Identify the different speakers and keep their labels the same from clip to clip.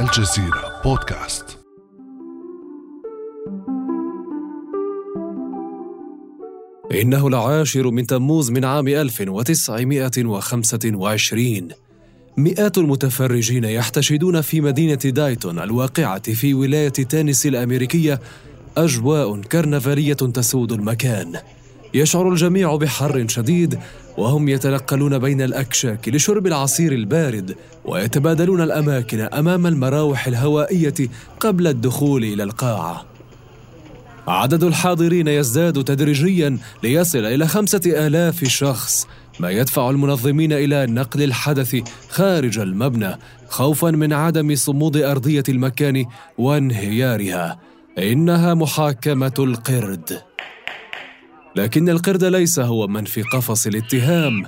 Speaker 1: الجزيرة بودكاست.
Speaker 2: إنه العاشر من تموز من عام 1925 مئات المتفرجين يحتشدون في مدينة دايتون الواقعة في ولاية تينيسي الأمريكية أجواء كرنفالية تسود المكان. يشعر الجميع بحر شديد وهم يتنقلون بين الأكشاك لشرب العصير البارد ويتبادلون الأماكن أمام المراوح الهوائية قبل الدخول إلى القاعة. عدد الحاضرين يزداد تدريجيا ليصل إلى خمسة آلاف شخص ما يدفع المنظمين إلى نقل الحدث خارج المبنى خوفا من عدم صمود أرضية المكان وانهيارها. إنها محاكمة القرد. لكن القرد ليس هو من في قفص الاتهام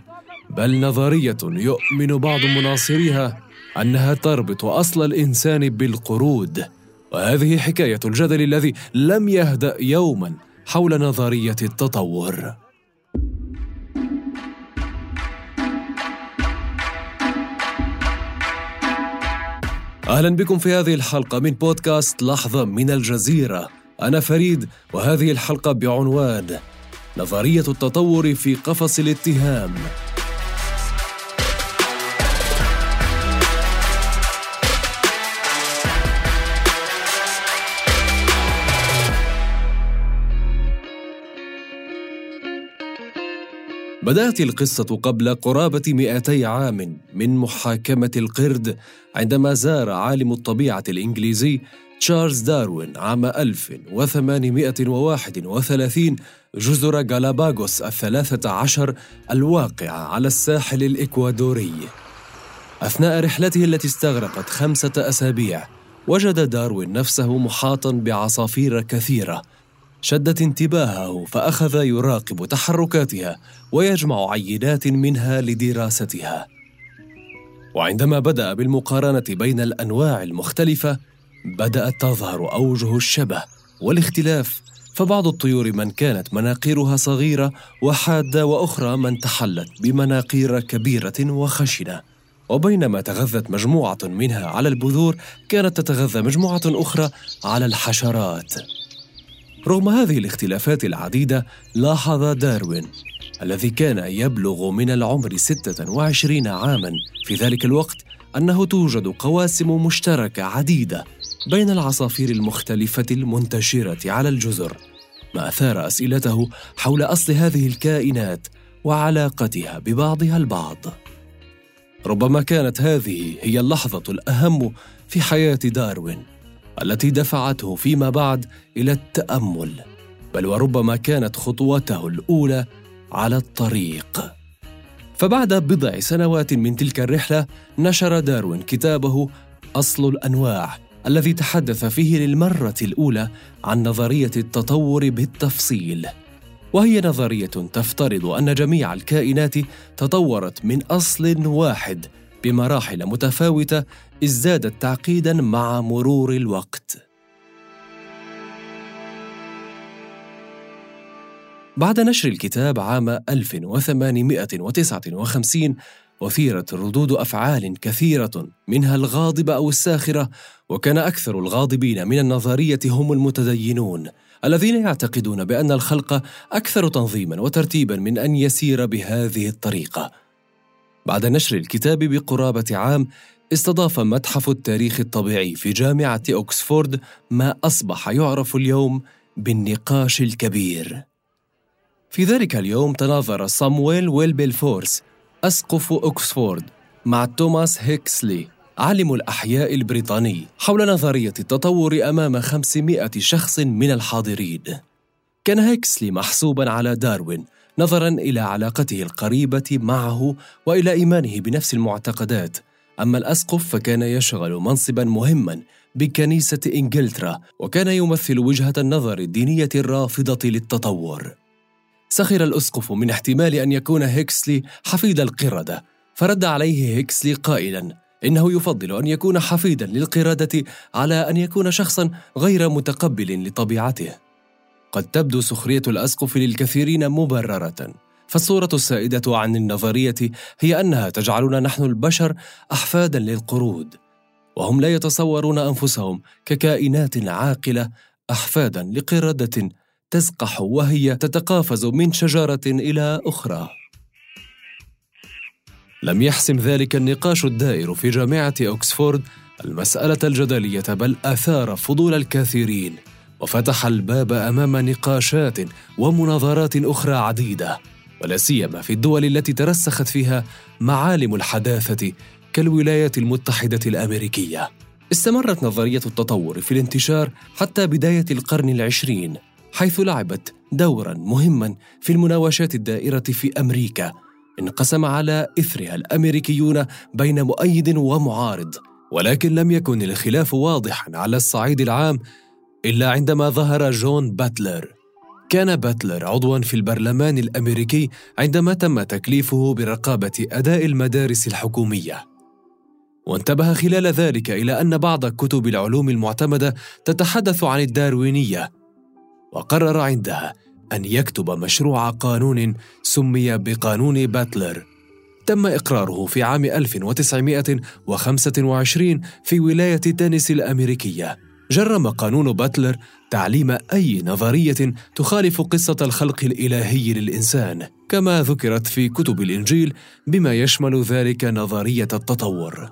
Speaker 2: بل نظرية يؤمن بعض مناصريها أنها تربط أصل الإنسان بالقرود. وهذه حكاية الجدل الذي لم يهدأ يوما حول نظرية التطور. أهلا بكم في هذه الحلقة من بودكاست لحظة من الجزيرة. أنا فريد وهذه الحلقة بعنوان نظرية التطور في قفص الاتهام. بدأت القصة قبل قرابة 200 عام من محاكمة القرد عندما زار عالم الطبيعة الإنجليزي تشارلز داروين عام 1831 جزر غالاباغوس الثلاثة عشر الواقعة على الساحل الإكوادوري. أثناء رحلته التي استغرقت خمسة أسابيع وجد داروين نفسه محاطا بعصافير كثيرة. شدت انتباهه فأخذ يراقب تحركاتها ويجمع عينات منها لدراستها. وعندما بدأ بالمقارنة بين الأنواع المختلفة بدأت تظهر أوجه الشبه والاختلاف فبعض الطيور من كانت مناقيرها صغيرة وحادة وأخرى من تحلت بمناقير كبيرة وخشنة. وبينما تغذت مجموعة منها على البذور كانت تتغذى مجموعة أخرى على الحشرات. رغم هذه الاختلافات العديدة لاحظ داروين الذي كان يبلغ من العمر 26 عاما. في ذلك الوقت أنه توجد قواسم مشتركة عديدة بين العصافير المختلفة المنتشرة على الجزر ما أثار أسئلته حول أصل هذه الكائنات وعلاقتها ببعضها البعض. ربما كانت هذه هي اللحظة الأهم في حياة داروين التي دفعته فيما بعد إلى التأمل بل وربما كانت خطوته الأولى على الطريق. فبعد بضع سنوات من تلك الرحلة نشر داروين كتابه أصل الأنواع الذي تحدث فيه للمرة الأولى عن نظرية التطور بالتفصيل. وهي نظرية تفترض أن جميع الكائنات تطورت من أصل واحد بمراحل متفاوتة ازدادت تعقيدا مع مرور الوقت. بعد نشر الكتاب عام 1859 أثيرت ردود أفعال كثيرة منها الغاضبة أو الساخرة وكان أكثر الغاضبين من النظرية هم المتدينون الذين يعتقدون بأن الخلق أكثر تنظيما وترتيبا من أن يسير بهذه الطريقة بعد نشر الكتاب بقرابة عام استضاف متحف التاريخ الطبيعي في جامعة أكسفورد ما أصبح يعرف اليوم بالنقاش الكبير. في ذلك اليوم تناظر صامويل ويلبلفورس أسقف أكسفورد مع توماس هيكسلي عالم الأحياء البريطاني حول نظرية التطور أمام 500 شخص من الحاضرين. كان هيكسلي محسوبا على داروين نظرا إلى علاقته القريبة معه وإلى إيمانه بنفس المعتقدات أما الأسقف فكان يشغل منصبا مهما بكنيسة إنجلترا وكان يمثل وجهة النظر الدينية الرافضة للتطور سخر الأسقف من احتمال أن يكون هيكسلي حفيد القردة. فرد عليه هيكسلي قائلا إنه يفضل أن يكون حفيدا للقردة على أن يكون شخصا غير متقبل لطبيعته. قد تبدو سخرية الأسقف للكثيرين مبررة. فالصورة السائدة عن النظرية هي أنها تجعلنا نحن البشر أحفادا للقرود. وهم لا يتصورون أنفسهم ككائنات عاقلة أحفادا لقردة تزقح وهي تتقافز من شجرة إلى أخرى لم يحسم ذلك النقاش الدائر في جامعة أوكسفورد المسألة الجدلية بل أثار فضول الكثيرين وفتح الباب أمام نقاشات ومناظرات أخرى عديدة ولا سيما في الدول التي ترسخت فيها معالم الحداثة كالولايات المتحدة الأمريكية. استمرت نظرية التطور في الانتشار حتى بداية القرن العشرين، حيث لعبت دورا مهما في المناوشات الدائرة في أمريكا. انقسم على إثرها الأمريكيون بين مؤيد ومعارض، ولكن لم يكن الخلاف واضحا على الصعيد العام إلا عندما ظهر جون باتلر كان باتلر عضوا في البرلمان الأمريكي عندما تم تكليفه برقابة أداء المدارس الحكومية وانتبه خلال ذلك إلى أن بعض كتب العلوم المعتمدة تتحدث عن الداروينية وقرر عندها أن يكتب مشروع قانون سمي بقانون باتلر. تم إقراره في عام 1925 في ولاية تينيسي الأمريكية. جرم قانون باتلر تعليم أي نظرية تخالف قصة الخلق الإلهي للإنسان كما ذكرت في كتب الإنجيل بما يشمل ذلك نظرية التطور.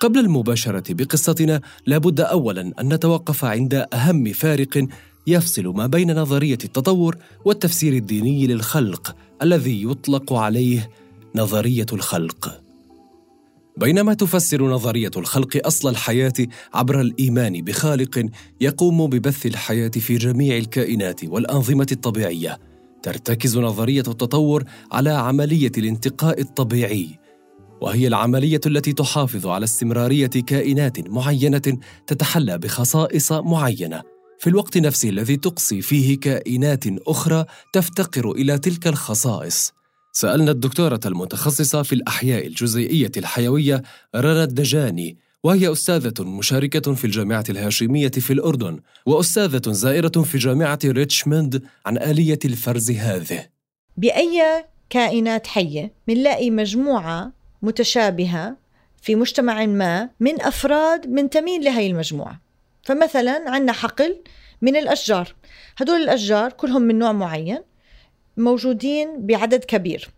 Speaker 2: قبل المباشرة بقصتنا لابد اولا أن نتوقف عند أهم فارق يفصل ما بين نظرية التطور والتفسير الديني للخلق الذي يطلق عليه نظرية الخلق. بينما تفسر نظرية الخلق أصل الحياة عبر الإيمان بخالق يقوم ببث الحياة في جميع الكائنات والأنظمة الطبيعية. ترتكز نظرية التطور على عملية الانتقاء الطبيعي وهي العملية التي تحافظ على استمرارية كائنات معينة تتحلى بخصائص معينة. في الوقت نفسه الذي تقصي فيه كائنات أخرى تفتقر إلى تلك الخصائص. سألنا الدكتورة المتخصصة في الأحياء الجزيئية الحيوية رنا الدجاني وهي أستاذة مشاركة في الجامعة الهاشمية في الأردن وأستاذة زائرة في جامعة ريتشموند عن آلية الفرز هذه.
Speaker 3: بأي كائنات حية بنلاقي مجموعة متشابهة في مجتمع ما من أفراد منتمين لهي المجموعة؟ فمثلا عندنا حقل من الأشجار. هدول الأشجار كلهم من نوع معين موجودين بعدد كبير.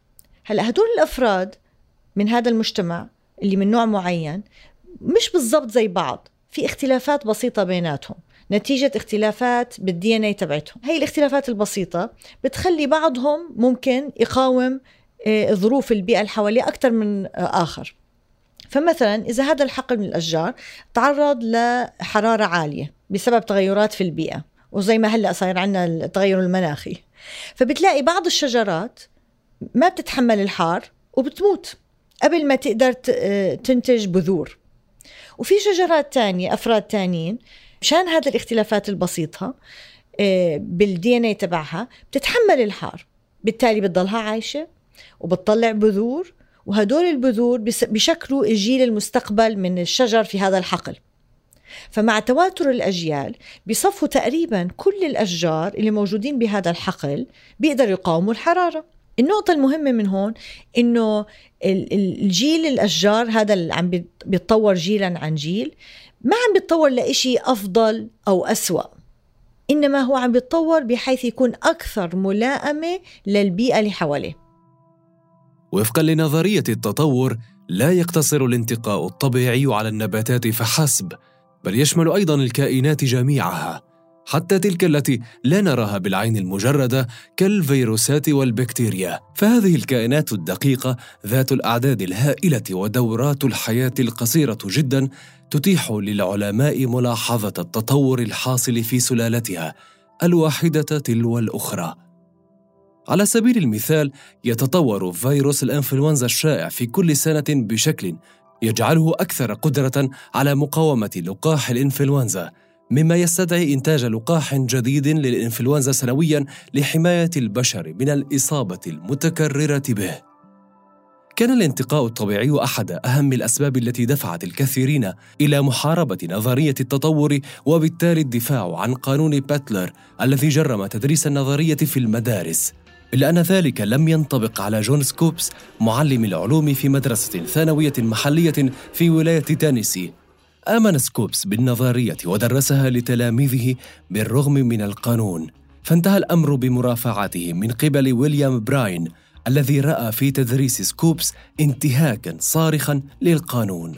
Speaker 3: هلا هدول الأفراد من هذا المجتمع اللي من نوع معين مش بالضبط زي بعض في اختلافات بسيطة بيناتهم. نتيجة اختلافات بالدي ان اي تبعتهم. هي الاختلافات البسيطة بتخلي بعضهم ممكن يقاوم آه، ظروف البيئة اللي حواليه أكثر من آه، آخر. فمثلا إذا هذا الحقل من الأشجار تعرض لحرارة عالية بسبب تغيرات في البيئة وزي ما هلأ صاير عندنا التغير المناخي. فبتلاقي بعض الشجرات ما بتتحمل الحار وبتموت قبل ما تقدر تنتج بذور. وفي شجرات تانية أفراد تانيين مشان هذه الاختلافات البسيطة آه، بالدي إن اي تبعها بتتحمل الحار. بالتالي بتضلها عايشة وبتطلع بذور وهدول البذور بشكلوا الجيل المستقبل من الشجر في هذا الحقل. فمع تواتر الأجيال بصفوا تقريبا كل الأشجار اللي موجودين بهذا الحقل بيقدروا يقاوموا الحرارة. النقطة المهمة من هون إنه الجيل الأشجار هذا اللي عم بيتطور جيلا عن جيل ما عم بيتطور لإشي أفضل أو أسوأ. إنما هو عم بيتطور بحيث يكون أكثر ملائمة للبيئة اللي حواليه.
Speaker 2: وفقا لنظرية التطور لا يقتصر الانتقاء الطبيعي على النباتات فحسب بل يشمل أيضا الكائنات جميعها. حتى تلك التي لا نراها بالعين المجردة كالفيروسات والبكتيريا. فهذه الكائنات الدقيقة ذات الأعداد الهائلة ودورات الحياة القصيرة جدا تتيح للعلماء ملاحظة التطور الحاصل في سلالتها الواحدة تلو الأخرى. على سبيل المثال يتطور فيروس الإنفلونزا الشائع في كل سنة بشكل يجعله أكثر قدرة على مقاومة لقاح الإنفلونزا مما يستدعي إنتاج لقاح جديد للإنفلونزا سنويا لحماية البشر من الإصابة المتكررة به. كان الانتقاء الطبيعي أحد أهم الأسباب التي دفعت الكثيرين إلى محاربة نظرية التطور وبالتالي الدفاع عن قانون باتلر الذي جرم تدريس النظرية في المدارس. إلا أن ذلك لم ينطبق على جون سكوبس معلم العلوم في مدرسة ثانوية محلية في ولاية تينيسي آمن سكوبس بالنظرية ودرسها لتلاميذه بالرغم من القانون. فانتهى الأمر بمرافعته من قبل ويليام براين الذي رأى في تدريس سكوبس انتهاكا صارخا للقانون.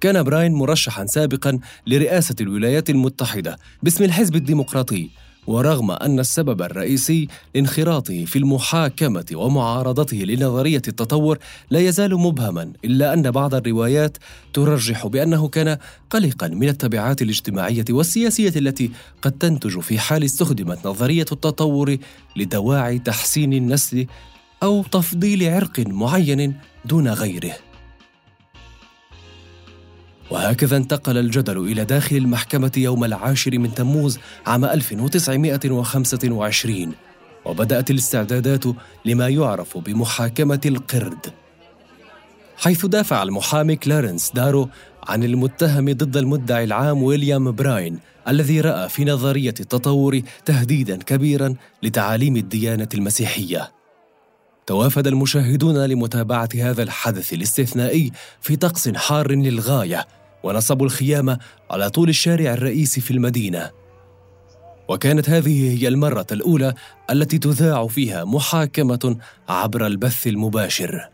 Speaker 2: كان براين مرشحا سابقا لرئاسة الولايات المتحدة باسم الحزب الديمقراطي ورغم أن السبب الرئيسي لانخراطه في المحاكمة ومعارضته لنظرية التطور لا يزال مبهما إلا أن بعض الروايات ترجح بأنه كان قلقا من التبعات الاجتماعية والسياسية التي قد تنتج في حال استخدمت نظرية التطور لدواعي تحسين النسل أو تفضيل عرق معين دون غيره. وهكذا انتقل الجدل إلى داخل المحكمة يوم العاشر من تموز عام 1925 وبدأت الاستعدادات لما يعرف بمحاكمة القرد. حيث دافع المحامي كلارنس دارو عن المتهم ضد المدعي العام ويليام براين الذي رأى في نظرية التطور تهديدا كبيرا لتعاليم الديانة المسيحية. توافد المشاهدون لمتابعة هذا الحدث الاستثنائي في طقس حار للغاية ونصبوا الخيام على طول الشارع الرئيسي في المدينة. وكانت هذه هي المرة الأولى التي تذاع فيها محاكمة عبر البث المباشر.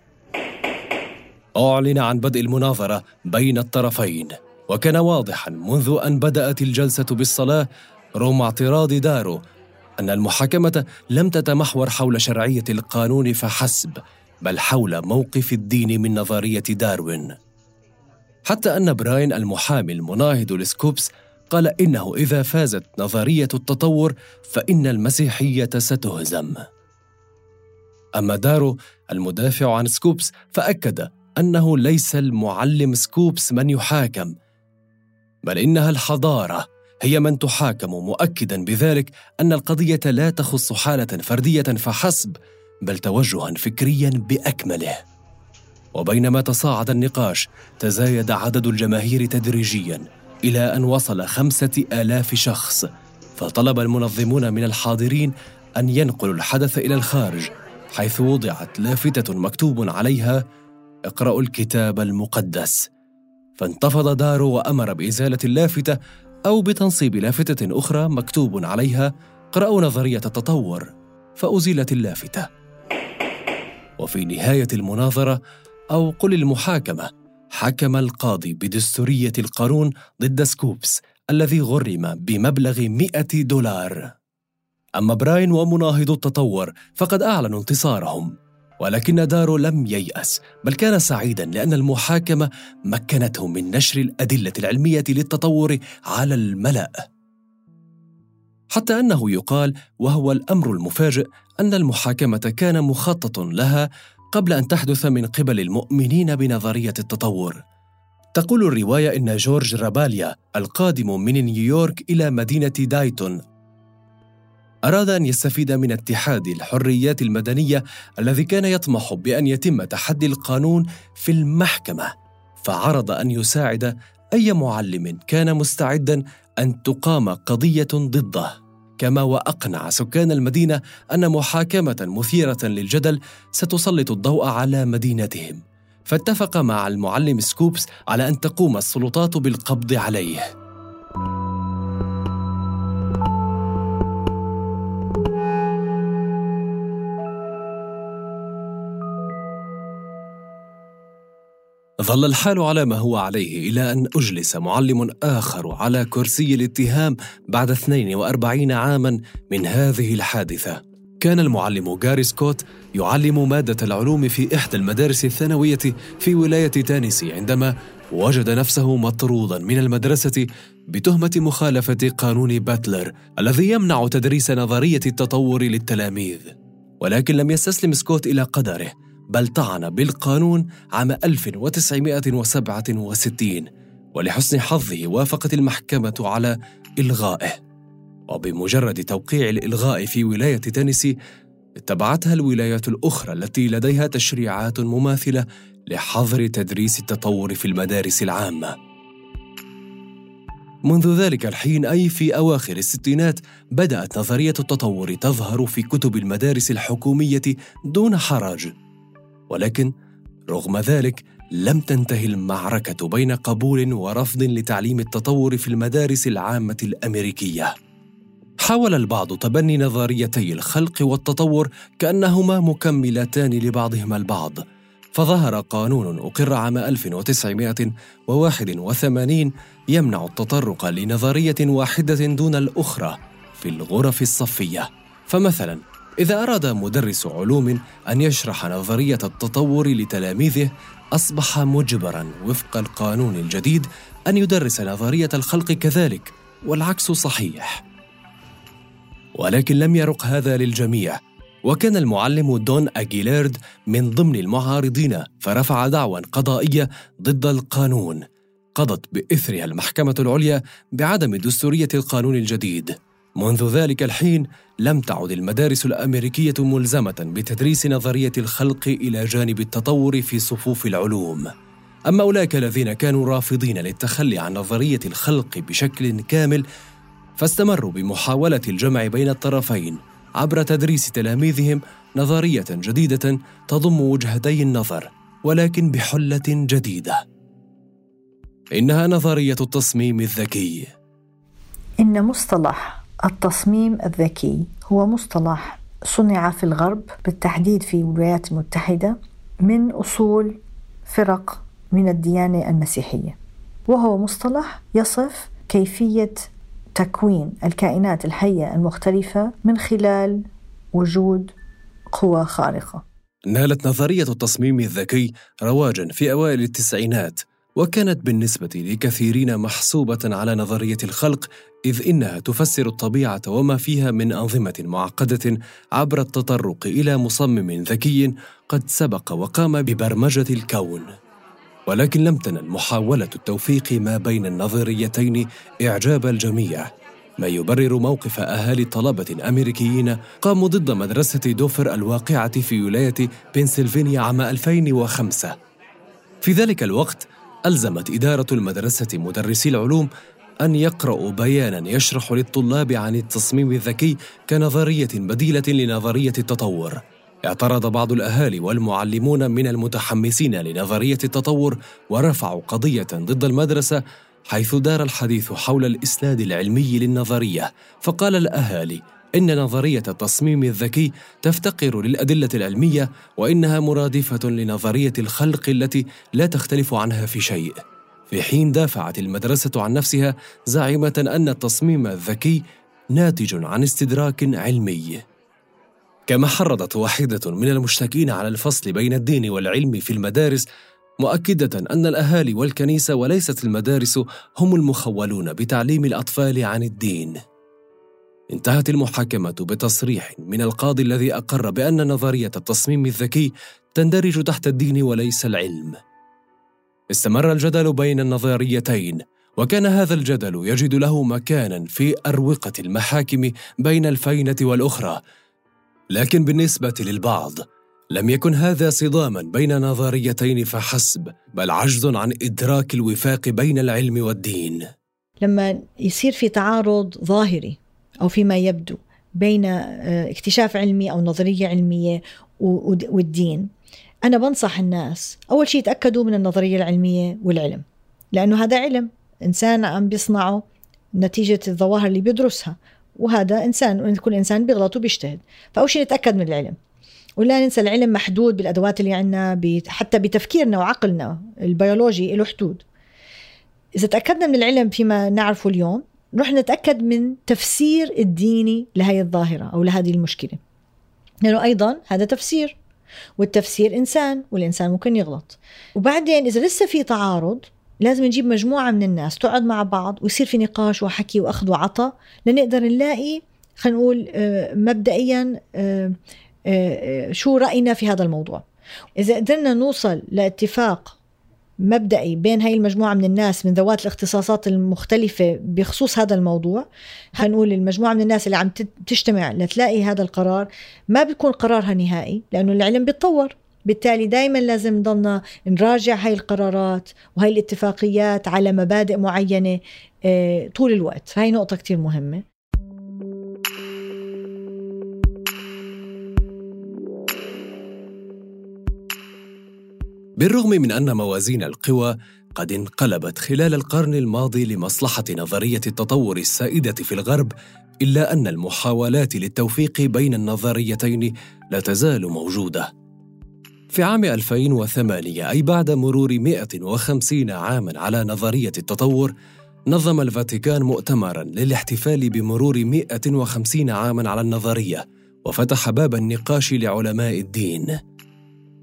Speaker 2: أعلن عن بدء المناظرة بين الطرفين وكان واضحا منذ أن بدأت الجلسة بالصلاة رغم اعتراض دارو أن المحاكمة لم تتمحور حول شرعية القانون فحسب بل حول موقف الدين من نظرية داروين. حتى أن براين المحامي المناهض لسكوبس قال إنه إذا فازت نظرية التطور فإن المسيحية ستهزم. أما دارو المدافع عن سكوبس فأكد أنه ليس المعلم سكوبس من يحاكم، بل إنها الحضارة هي من تحاكم مؤكدا بذلك أن القضية لا تخص حالة فردية فحسب، بل توجها فكريا بأكمله. وبينما تصاعد النقاش تزايد عدد الجماهير تدريجيا إلى أن وصل خمسة آلاف شخص فطلب المنظمون من الحاضرين أن ينقلوا الحدث إلى الخارج حيث وضعت لافتة مكتوب عليها اقرأوا الكتاب المقدس فانتفض دارو وأمر بإزالة اللافتة أو بتنصيب لافتة أخرى مكتوب عليها اقرأوا نظرية التطور فأزيلت اللافتة. وفي نهاية المناظرة أو قل المحاكمة. حكم القاضي بدستورية القانون ضد سكوبس الذي غرم بمبلغ 100 دولار. أما براين ومناهضو التطور فقد أعلنوا انتصارهم. ولكن دارو لم ييأس بل كان سعيدا لأن المحاكمة مكنته من نشر الأدلة العلمية للتطور على الملأ. حتى أنه يقال وهو الأمر المفاجئ أن المحاكمة كان مخطط لها قبل أن تحدث من قبل المؤمنين بنظرية التطور. تقول الرواية إن جورج راباليا القادم من نيويورك إلى مدينة دايتون أراد أن يستفيد من اتحاد الحريات المدنية الذي كان يطمح بأن يتم تحدي القانون في المحكمة، فعرض أن يساعد أي معلم كان مستعدا أن تقام قضية ضده. كما وأقنع سكان المدينة أن محاكمة مثيرة للجدل ستسلط الضوء على مدينتهم. فاتفق مع المعلم سكوبس على أن تقوم السلطات بالقبض عليه. ظل الحال على ما هو عليه إلى أن أجلس معلم آخر على كرسي الاتهام بعد 42 عاما من هذه الحادثة. كان المعلم جاري سكوت يعلم مادة العلوم في إحدى المدارس الثانوية في ولاية تانيسي عندما وجد نفسه مطرودا من المدرسة بتهمة مخالفة قانون باتلر الذي يمنع تدريس نظرية التطور للتلاميذ. ولكن لم يستسلم سكوت إلى قدره. بل طعن بالقانون عام 1967 ولحسن حظه وافقت المحكمة على إلغائه. وبمجرد توقيع الإلغاء في ولاية تينيسي اتبعتها الولايات الأخرى التي لديها تشريعات مماثلة لحظر تدريس التطور في المدارس العامة. منذ ذلك الحين أي في أواخر الستينات بدأت نظرية التطور تظهر في كتب المدارس الحكومية دون حرج ولكن رغم ذلك لم تنتهي المعركة بين قبول ورفض لتعليم التطور في المدارس العامة الأمريكية. حاول البعض تبني نظريتي الخلق والتطور كأنهما مكملتان لبعضهما البعض، فظهر قانون أقر عام 1981 يمنع التطرق لنظرية واحدة دون الأخرى في الغرف الصفية. فمثلا إذا أراد مدرس علوم أن يشرح نظرية التطور لتلاميذه أصبح مجبرا وفق القانون الجديد أن يدرس نظرية الخلق كذلك والعكس صحيح. ولكن لم يرق هذا للجميع وكان المعلم دون أجيليرد من ضمن المعارضين فرفع دعوى قضائية ضد القانون. قضت بإثرها المحكمة العليا بعدم دستورية القانون الجديد. منذ ذلك الحين لم تعد المدارس الأمريكية ملزمة بتدريس نظرية الخلق إلى جانب التطور في صفوف العلوم. أما أولئك الذين كانوا رافضين للتخلي عن نظرية الخلق بشكل كامل فاستمروا بمحاولة الجمع بين الطرفين عبر تدريس تلاميذهم نظرية جديدة تضم وجهتي النظر ولكن بحلة جديدة. إنها نظرية التصميم الذكي.
Speaker 3: إن مصطلح التصميم الذكي هو مصطلح صنع في الغرب بالتحديد في الولايات المتحدة من أصول فرق من الديانة المسيحية وهو مصطلح يصف كيفية تكوين الكائنات الحية المختلفة من خلال وجود قوى خارقة.
Speaker 2: نالت نظرية التصميم الذكي رواجا في أوائل التسعينات. وكانت بالنسبة لكثيرين محسوبة على نظرية الخلق إذ إنها تفسر الطبيعة وما فيها من أنظمة معقدة عبر التطرق إلى مصمم ذكي قد سبق وقام ببرمجة الكون. ولكن لم تنل محاولة التوفيق ما بين النظريتين إعجاب الجميع، ما يبرر موقف أهالي طلبة أمريكيين قاموا ضد مدرسة دوفر الواقعة في ولاية بنسلفانيا عام 2005. في ذلك الوقت ألزمت إدارة المدرسة مدرسي العلوم أن يقرأوا بيانا يشرح للطلاب عن التصميم الذكي كنظرية بديلة لنظرية التطور. اعترض بعض الأهالي والمعلمون من المتحمسين لنظرية التطور ورفعوا قضية ضد المدرسة حيث دار الحديث حول الإسناد العلمي للنظرية، فقال الأهالي إن نظرية التصميم الذكي تفتقر للأدلة العلمية وإنها مرادفة لنظرية الخلق التي لا تختلف عنها في شيء. في حين دافعت المدرسة عن نفسها زاعمة أن التصميم الذكي ناتج عن استدراك علمي. كما حرضت واحدة من المشتكين على الفصل بين الدين والعلم في المدارس مؤكدة أن الأهالي والكنيسة وليست المدارس هم المخولون بتعليم الأطفال عن الدين. انتهت المحاكمة بتصريح من القاضي الذي أقر بأن نظرية التصميم الذكي تندرج تحت الدين وليس العلم. استمر الجدل بين النظريتين وكان هذا الجدل يجد له مكانا في أروقة المحاكم بين الفينة والأخرى لكن بالنسبة للبعض لم يكن هذا صداما بين نظريتين فحسب بل عجز عن إدراك الوفاق بين العلم والدين
Speaker 3: لما يصير في تعارض ظاهري أو فيما يبدو بين آه، اكتشاف علمي أو نظرية علمية والدين. أنا بنصح الناس أول شيء يتأكدوا من النظرية العلمية والعلم لأنه هذا علم. إنسان عم بيصنعه نتيجة الظواهر اللي بيدرسها وهذا إنسان كل إنسان بيغلط وبيجتهد. فأول شيء نتأكد من العلم. ولا ننسى العلم محدود بالأدوات اللي عندنا حتى بتفكيرنا وعقلنا. البيولوجي له حدود. إذا تأكدنا من العلم فيما نعرفه اليوم نروح نتأكد من تفسير الديني لهي الظاهرة أو لهذه المشكلة. لأنه أيضا هذا تفسير والتفسير إنسان والإنسان ممكن يغلط. وبعدين إذا لسه في تعارض لازم نجيب مجموعة من الناس تقعد مع بعض ويصير في نقاش وحكي وأخذ وعطاء لنقدر نلاقي خلينا نقول آه، مبدئيا آه، آه، شو رأينا في هذا الموضوع. إذا قدرنا نوصل لاتفاق مبدئي بين هاي المجموعة من الناس من ذوات الاختصاصات المختلفة بخصوص هذا الموضوع هنقول المجموعة من الناس اللي عم تجتمع لتلاقي هذا القرار ما بيكون قرارها نهائي لأنه العلم بيتطور. بالتالي دائما لازم نضلنا نراجع هاي القرارات وهي الاتفاقيات على مبادئ معينة آه، طول الوقت. هاي نقطة كتير مهمة.
Speaker 2: بالرغم من أن موازين القوى قد انقلبت خلال القرن الماضي لمصلحة نظرية التطور السائدة في الغرب إلا أن المحاولات للتوفيق بين النظريتين لا تزال موجودة. في عام 2008 أي بعد مرور 150 عاماً على نظرية التطور نظم الفاتيكان مؤتمراً للاحتفال بمرور 150 عاماً على النظرية وفتح باب النقاش لعلماء الدين.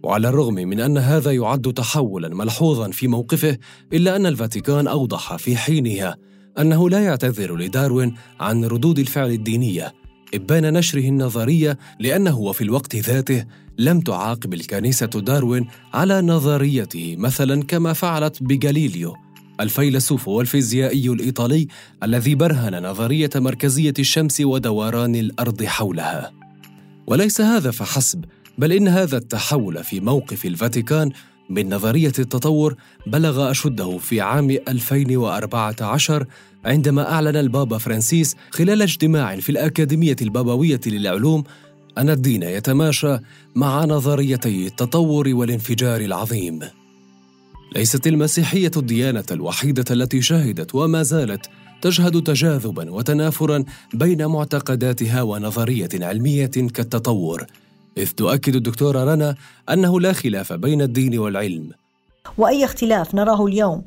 Speaker 2: وعلى الرغم من أن هذا يعد تحولاً ملحوظاً في موقفه إلا أن الفاتيكان أوضح في حينها أنه لا يعتذر لداروين عن ردود الفعل الدينية إبان نشره النظرية لأنه وفي الوقت ذاته لم تعاقب الكنيسة داروين على نظريته مثلا كما فعلت بجاليليو الفيلسوف والفيزيائي الإيطالي الذي برهن نظرية مركزية الشمس ودوران الأرض حولها. وليس هذا فحسب بل إن هذا التحول في موقف الفاتيكان من نظرية التطور بلغ أشده في عام 2014 عندما أعلن البابا فرانسيس خلال اجتماع في الأكاديمية البابوية للعلوم أن الدين يتماشى مع نظريتي التطور والانفجار العظيم. ليست المسيحية الديانة الوحيدة التي شهدت وما زالت تشهد تجاذبا وتنافرا بين معتقداتها ونظرية علمية كالتطور، إذ تؤكد الدكتورة رنا أنه لا خلاف بين الدين والعلم.
Speaker 3: وأي اختلاف نراه اليوم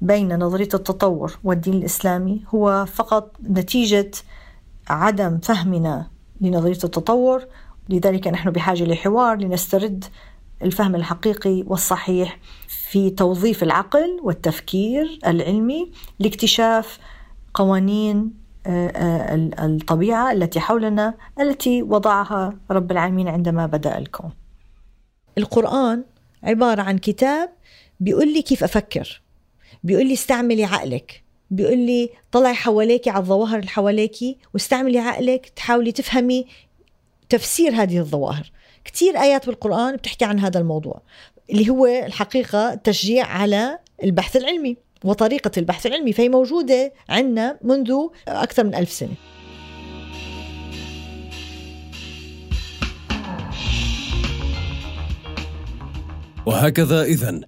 Speaker 3: بين نظرية التطور والدين الإسلامي هو فقط نتيجة عدم فهمنا لنظرية التطور لذلك نحن بحاجة لحوار لنسترد الفهم الحقيقي والصحيح في توظيف العقل والتفكير العلمي لاكتشاف قوانين الطبيعة التي حولنا التي وضعها رب العالمين عندما بدأ الكون. القرآن عبارة عن كتاب بيقول لي كيف أفكر بيقول لي استعملي عقلك بيقول لي طلعي حواليك على الظواهر اللي حواليك واستعملي عقلك تحاولي تفهمي تفسير هذه الظواهر. كثير آيات بالقرآن بتحكي عن هذا الموضوع اللي هو الحقيقة تشجيع على البحث العلمي. وطريقة البحث العلمي فهي موجودة عندنا منذ أكثر من ألف سنة.
Speaker 2: وهكذا إذن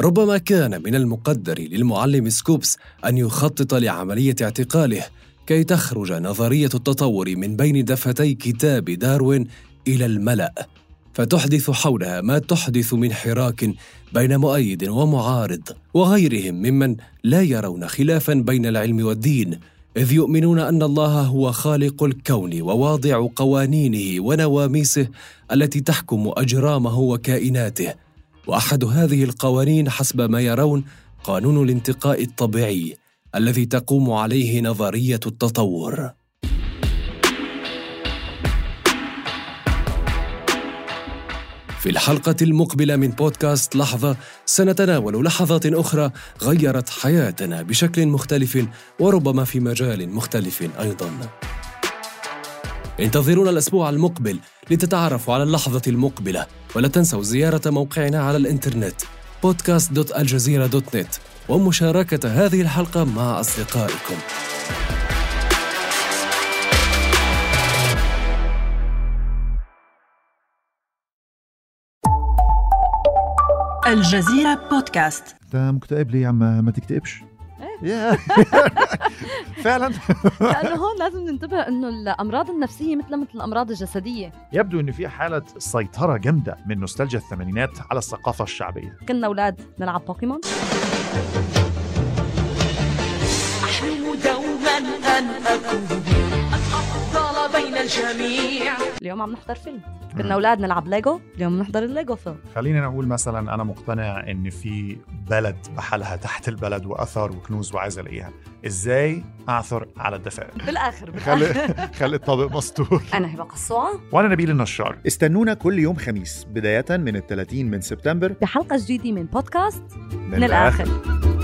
Speaker 2: ربما كان من المقدر للمعلم سكوبس أن يخطط لعملية اعتقاله كي تخرج نظرية التطور من بين دفتي كتاب داروين إلى الملأ. فتحدث حولها ما تحدث من حراك بين مؤيد ومعارض وغيرهم ممن لا يرون خلافا بين العلم والدين إذ يؤمنون أن الله هو خالق الكون وواضع قوانينه ونواميسه التي تحكم أجرامه وكائناته. وأحد هذه القوانين حسب ما يرون قانون الانتقاء الطبيعي الذي تقوم عليه نظرية التطور. في الحلقة المقبلة من بودكاست لحظة سنتناول لحظات أخرى غيرت حياتنا بشكل مختلف وربما في مجال مختلف أيضا. انتظرونا الأسبوع المقبل لتتعرفوا على اللحظة المقبلة ولا تنسوا زيارة موقعنا على الإنترنت podcast.aljazeera.net ومشاركة هذه الحلقة مع أصدقائكم.
Speaker 4: الجزيرة بودكاست
Speaker 5: انت مكتئب ليه يا عم؟ ما تكتئبش.
Speaker 4: إيه؟
Speaker 5: فعلا.
Speaker 4: لأنه هون لازم ننتبه إنه الأمراض النفسية مثل مثل الأمراض الجسدية.
Speaker 5: يبدو ان في حالة سيطرة جامدة من نوستالجيا الثمانينات على الثقافة الشعبية.
Speaker 4: كنا أولاد نلعب بوكيمون. أحلم دوما أن أكون بين الجميع. اليوم عم نحضر فيلم. كنا أولاد نلعب ليجو اليوم نحضر الليجو فيلم.
Speaker 5: خلينا نقول مثلا أنا مقتنع إن في بلد بحالها تحت البلد واثار وكنوز وعايز ألاقيها. إزاي أعثر على الدفاين
Speaker 4: بالآخر
Speaker 5: خلي خلي الطابق مستور
Speaker 4: أنا هبة قصوعه
Speaker 5: وأنا نبيل النشار.
Speaker 6: استنونا كل يوم خميس بداية من ال 30 من سبتمبر.
Speaker 4: بحلقة جديدة من بودكاست
Speaker 5: من,
Speaker 4: من الآخر. الآخر.